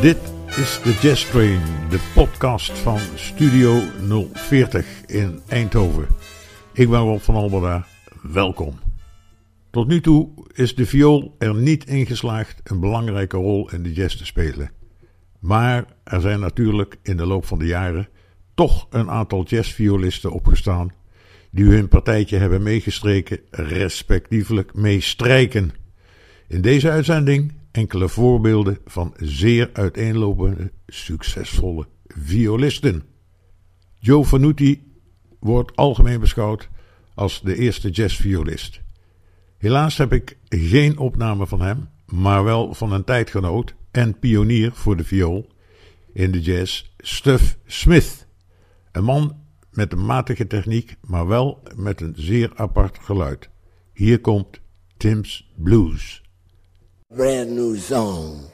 Dit is de Jazz Train, de podcast van Studio 040 in Eindhoven. Ik ben Rob van Alberda, welkom. Tot nu toe is de viool er niet in geslaagd een belangrijke rol in de jazz te spelen. Maar er zijn natuurlijk in de loop van de jaren toch een aantal jazzviolisten opgestaan die hun partijtje hebben meegestreken, respectievelijk meestrijken. In deze uitzending enkele voorbeelden van zeer uiteenlopende, succesvolle violisten. Joe Vanuti wordt algemeen beschouwd als de eerste jazzviolist. Helaas heb ik geen opname van hem, maar wel van een tijdgenoot en pionier voor de viool in de jazz, Stuff Smith. Een man met een matige techniek, maar wel met een zeer apart geluid. Hier komt Tim's Blues. Brand new song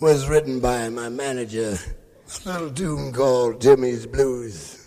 was written by my manager, a little tune called Jimmy's Blues.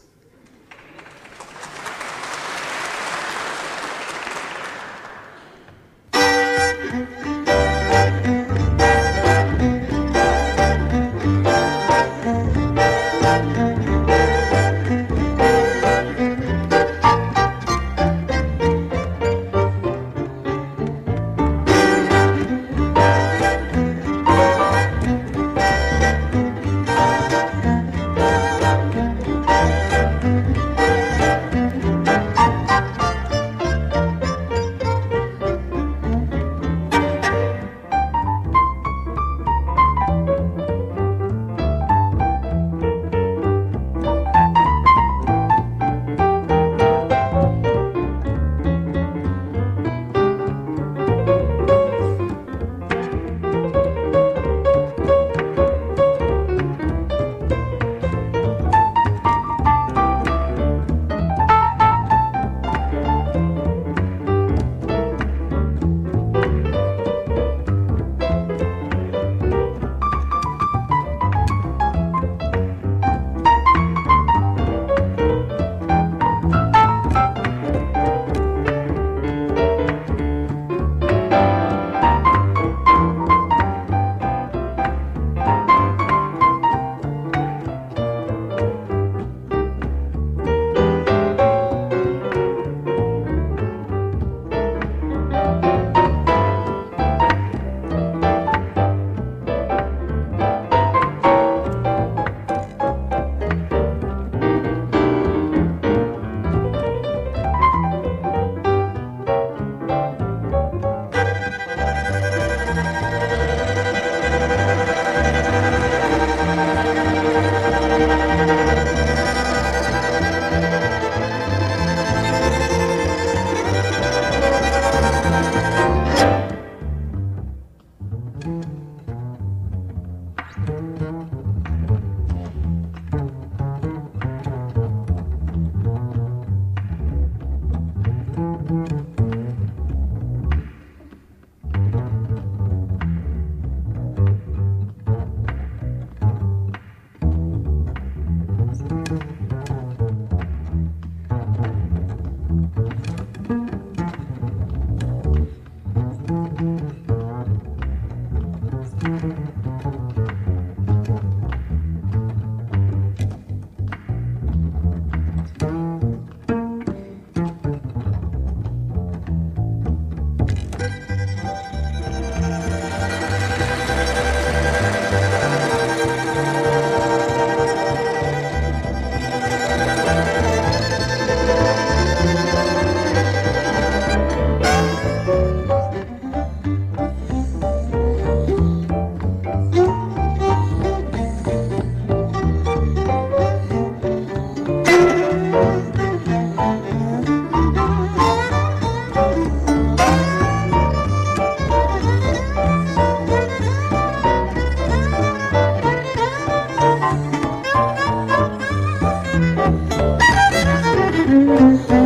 Música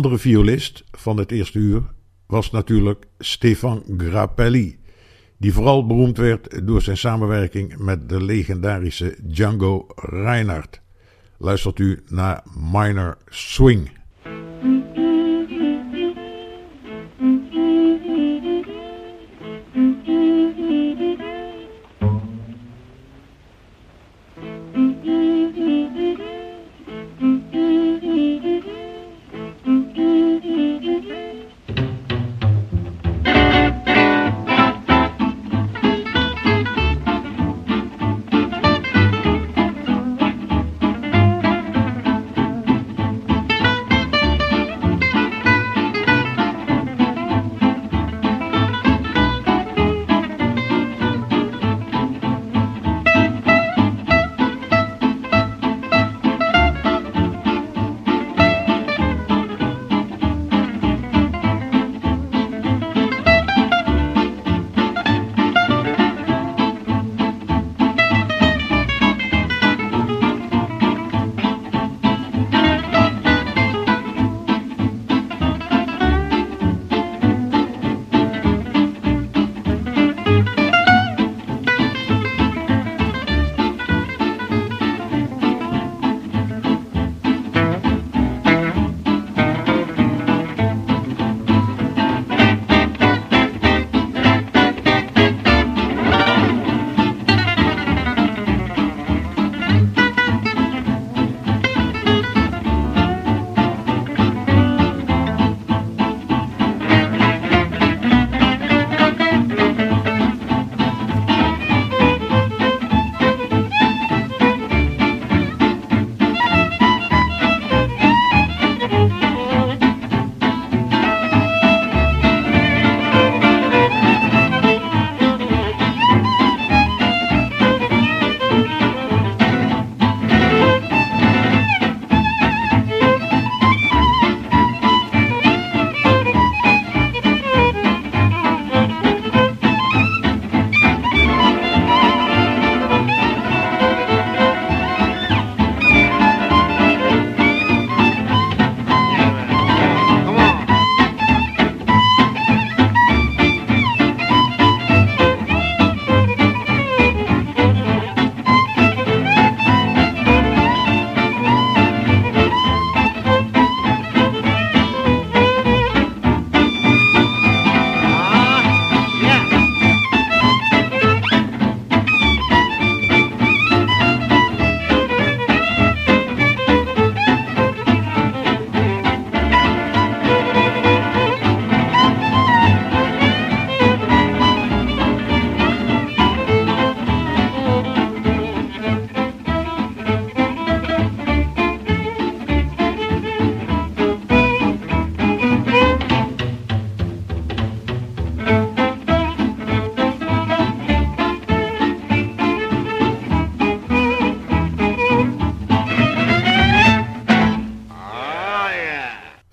andere violist van het eerste uur was natuurlijk Stefan Grappelli, die vooral beroemd werd door zijn samenwerking met de legendarische Django Reinhardt. Luistert u naar Minor Swing.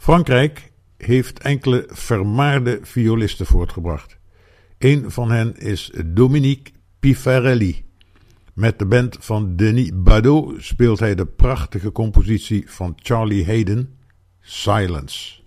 Frankrijk heeft enkele vermaarde violisten voortgebracht. Een van hen is Dominique Pifarelli. Met de band van Denis Badaud speelt hij de prachtige compositie van Charlie Hayden, Silence.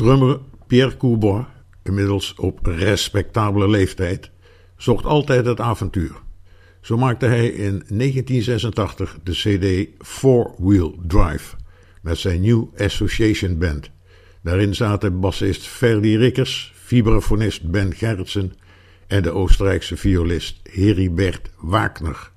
Drummer Pierre Courbois, inmiddels op respectabele leeftijd, zocht altijd het avontuur. Zo maakte hij in 1986 de CD Four Wheel Drive met zijn New Association Band. Daarin zaten bassist Ferdi Rikkers, vibrafonist Ben Gerritsen en de Oostenrijkse violist Heribert Wagner.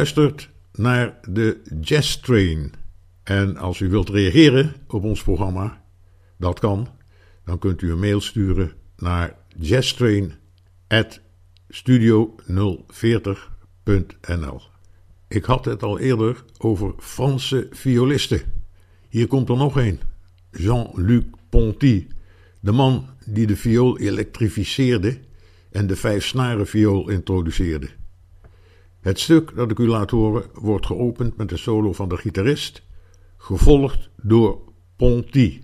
Luistert naar de Jazz Train. En als u wilt reageren op ons programma, dat kan, dan kunt u een mail sturen naar jazztrain@studio040.nl. Ik had het al eerder over Franse violisten. Hier komt er nog een. Jean-Luc Ponty, de man die de viool elektrificeerde en de vijf snaren viool introduceerde. Het stuk dat ik u laat horen wordt geopend met de solo van de gitarist, gevolgd door Ponty.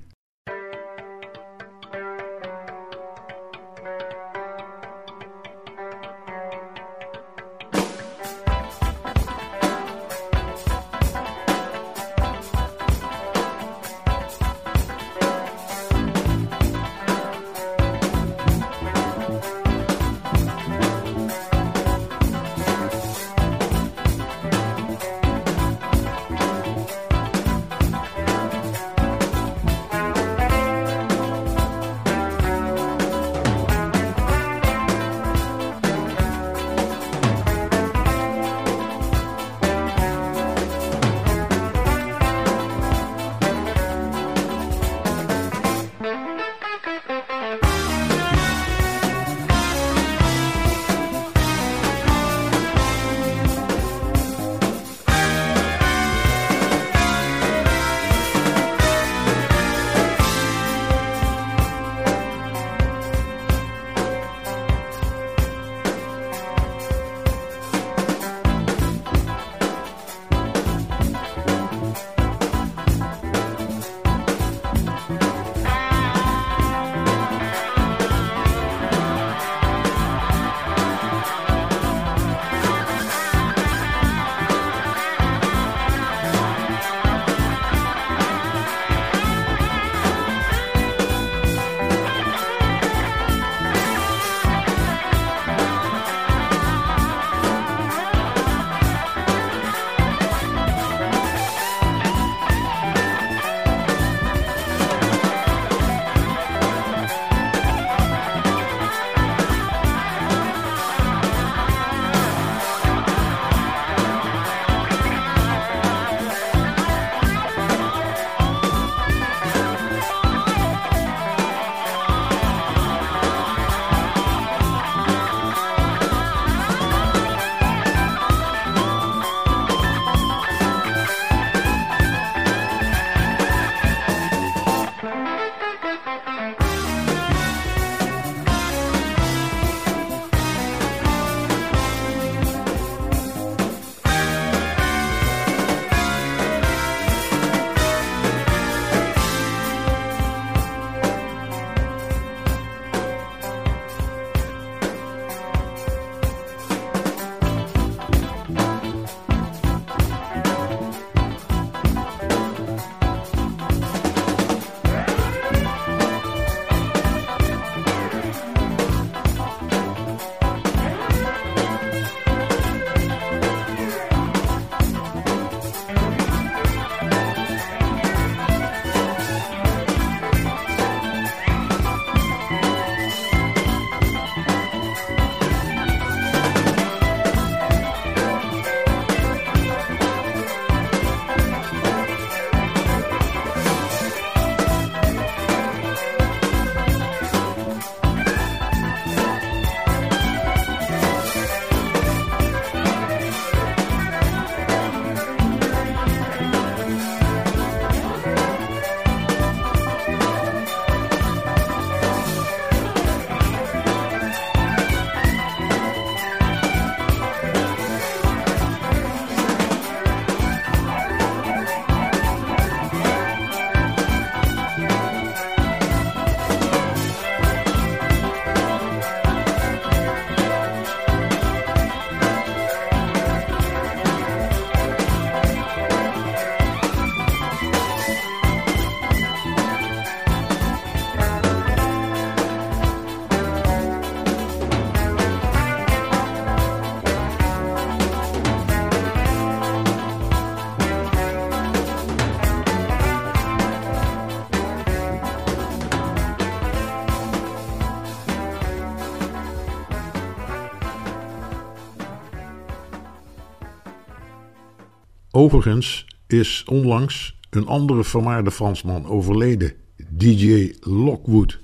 Overigens is onlangs een andere vermaarde Fransman overleden, DJ Lockwood.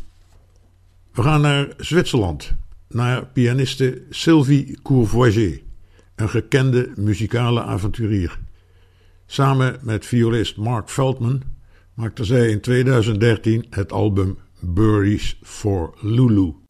We gaan naar Zwitserland, naar pianiste Sylvie Courvoisier, een gekende muzikale avonturier. Samen met violist Mark Feldman maakte zij in 2013 het album Birdies for Lulu.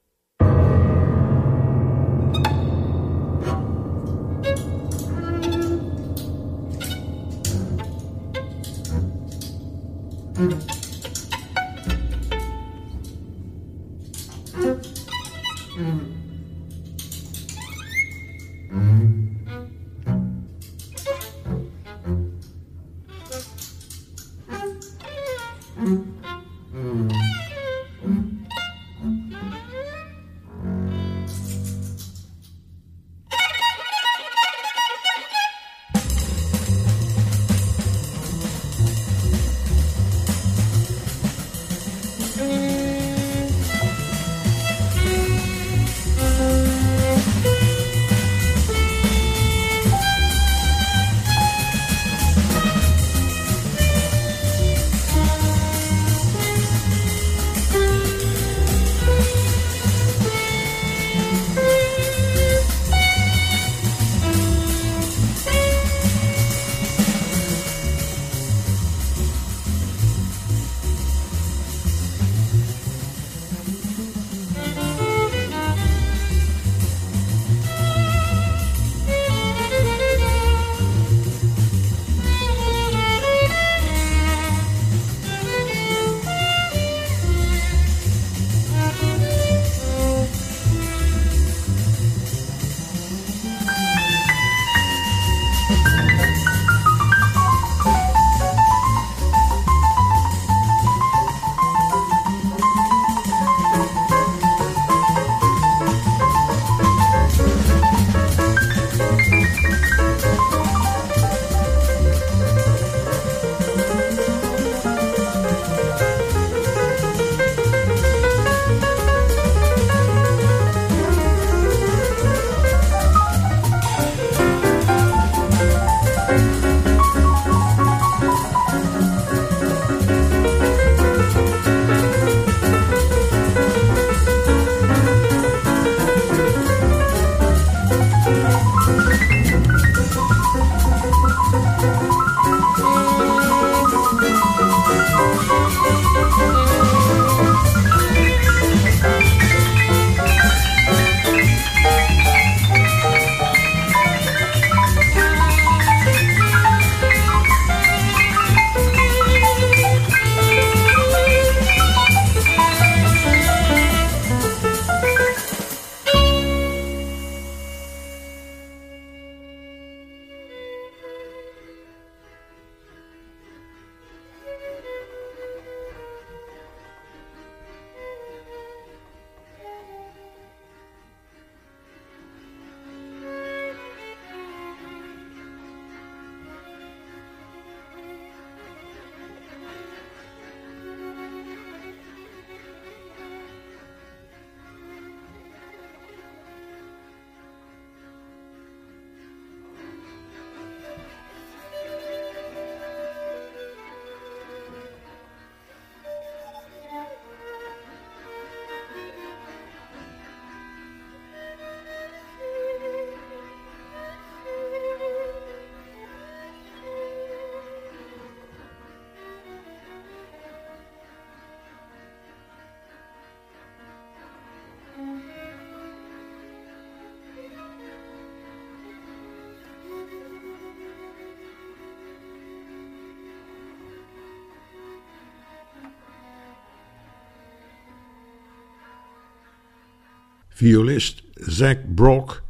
Violist Zack Brock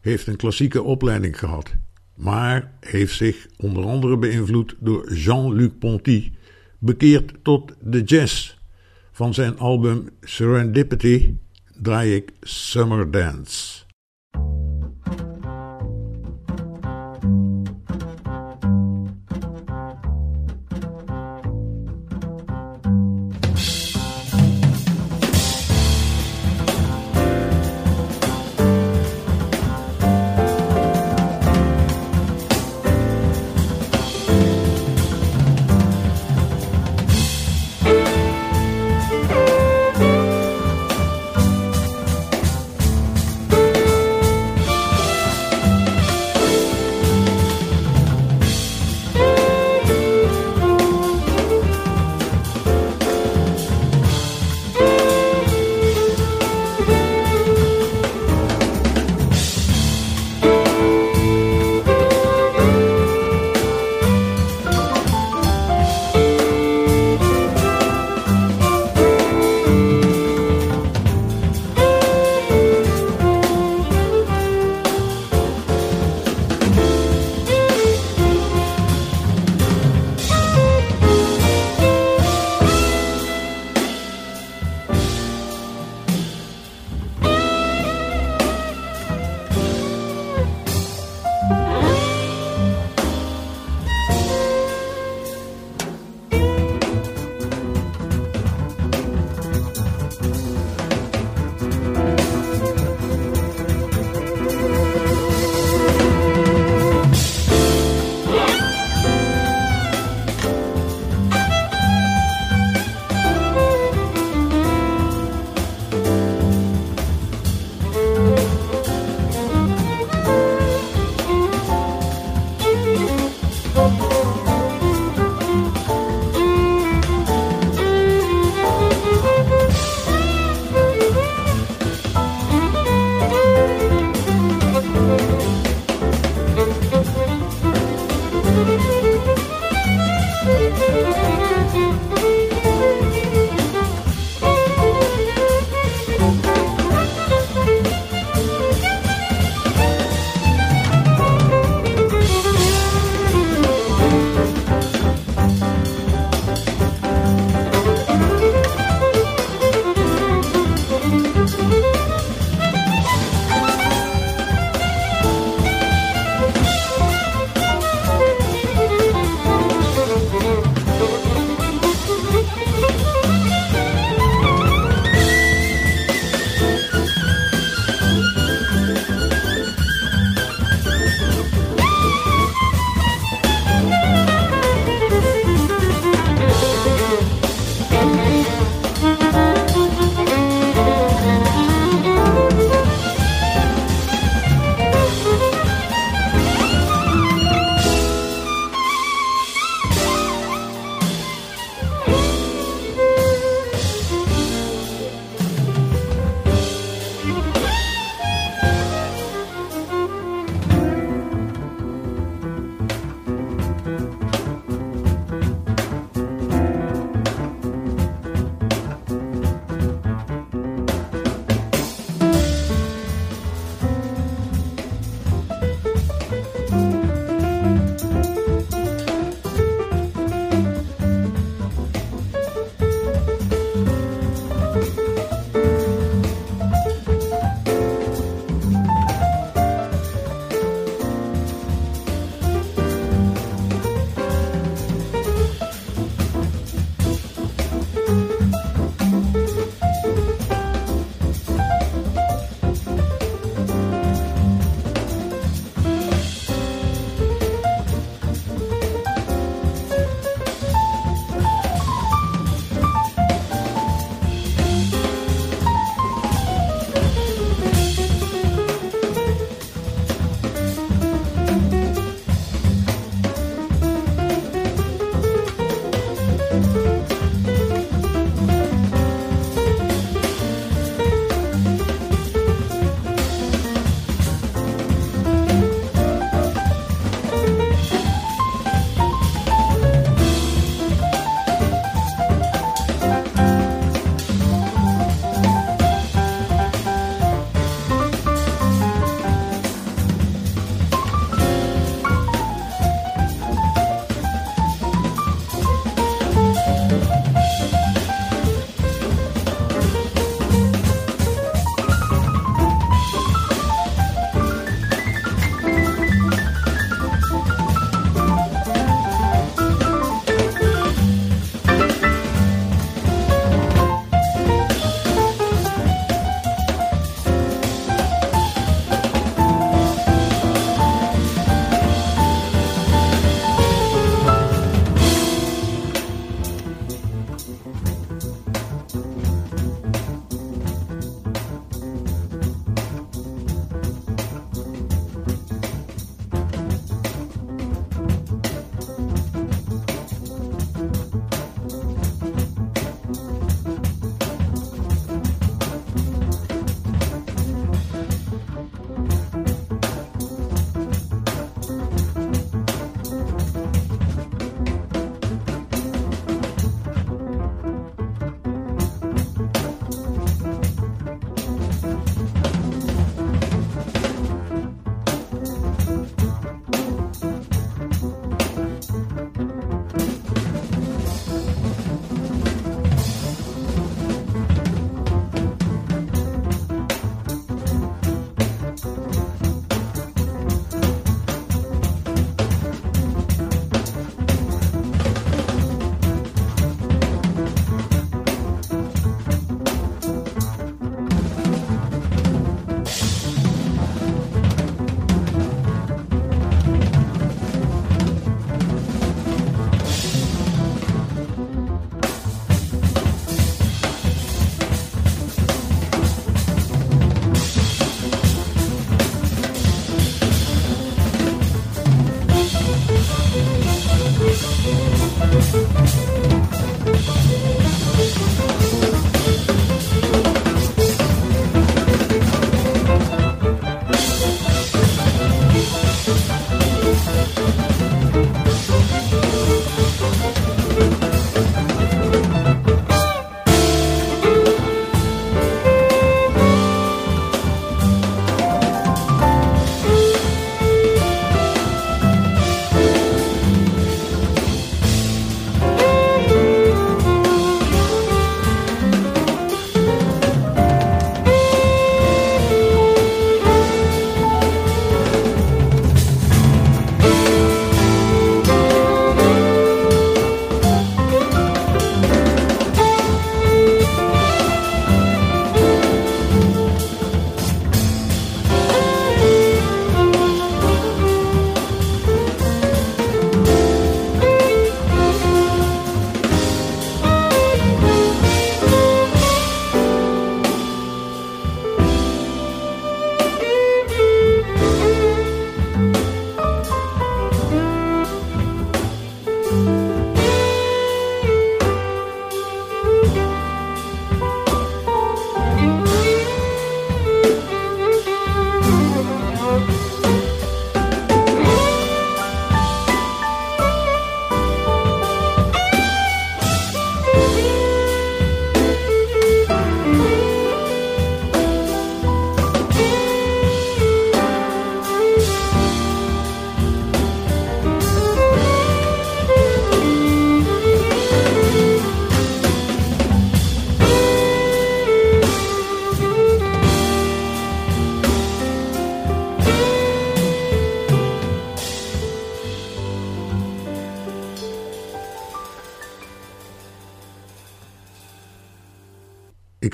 heeft een klassieke opleiding gehad, maar heeft zich onder andere beïnvloed door Jean-Luc Ponty bekeerd tot de jazz. Van zijn album Serendipity draai ik Summer Dance.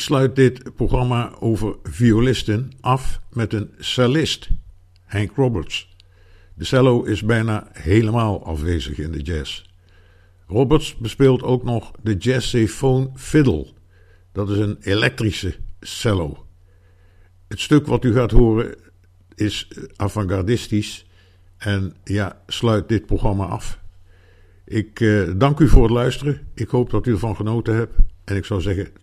Sluit dit programma over violisten af met een cellist, Hank Roberts. De cello is bijna helemaal afwezig in de jazz. Roberts bespeelt ook nog de Jazzophone Fiddle. Dat is een elektrische cello. Het stuk wat u gaat horen is avant-gardistisch en ja, sluit dit programma af. Ik eh, dank u voor het luisteren. Ik hoop dat u ervan genoten hebt. En ik zou zeggen,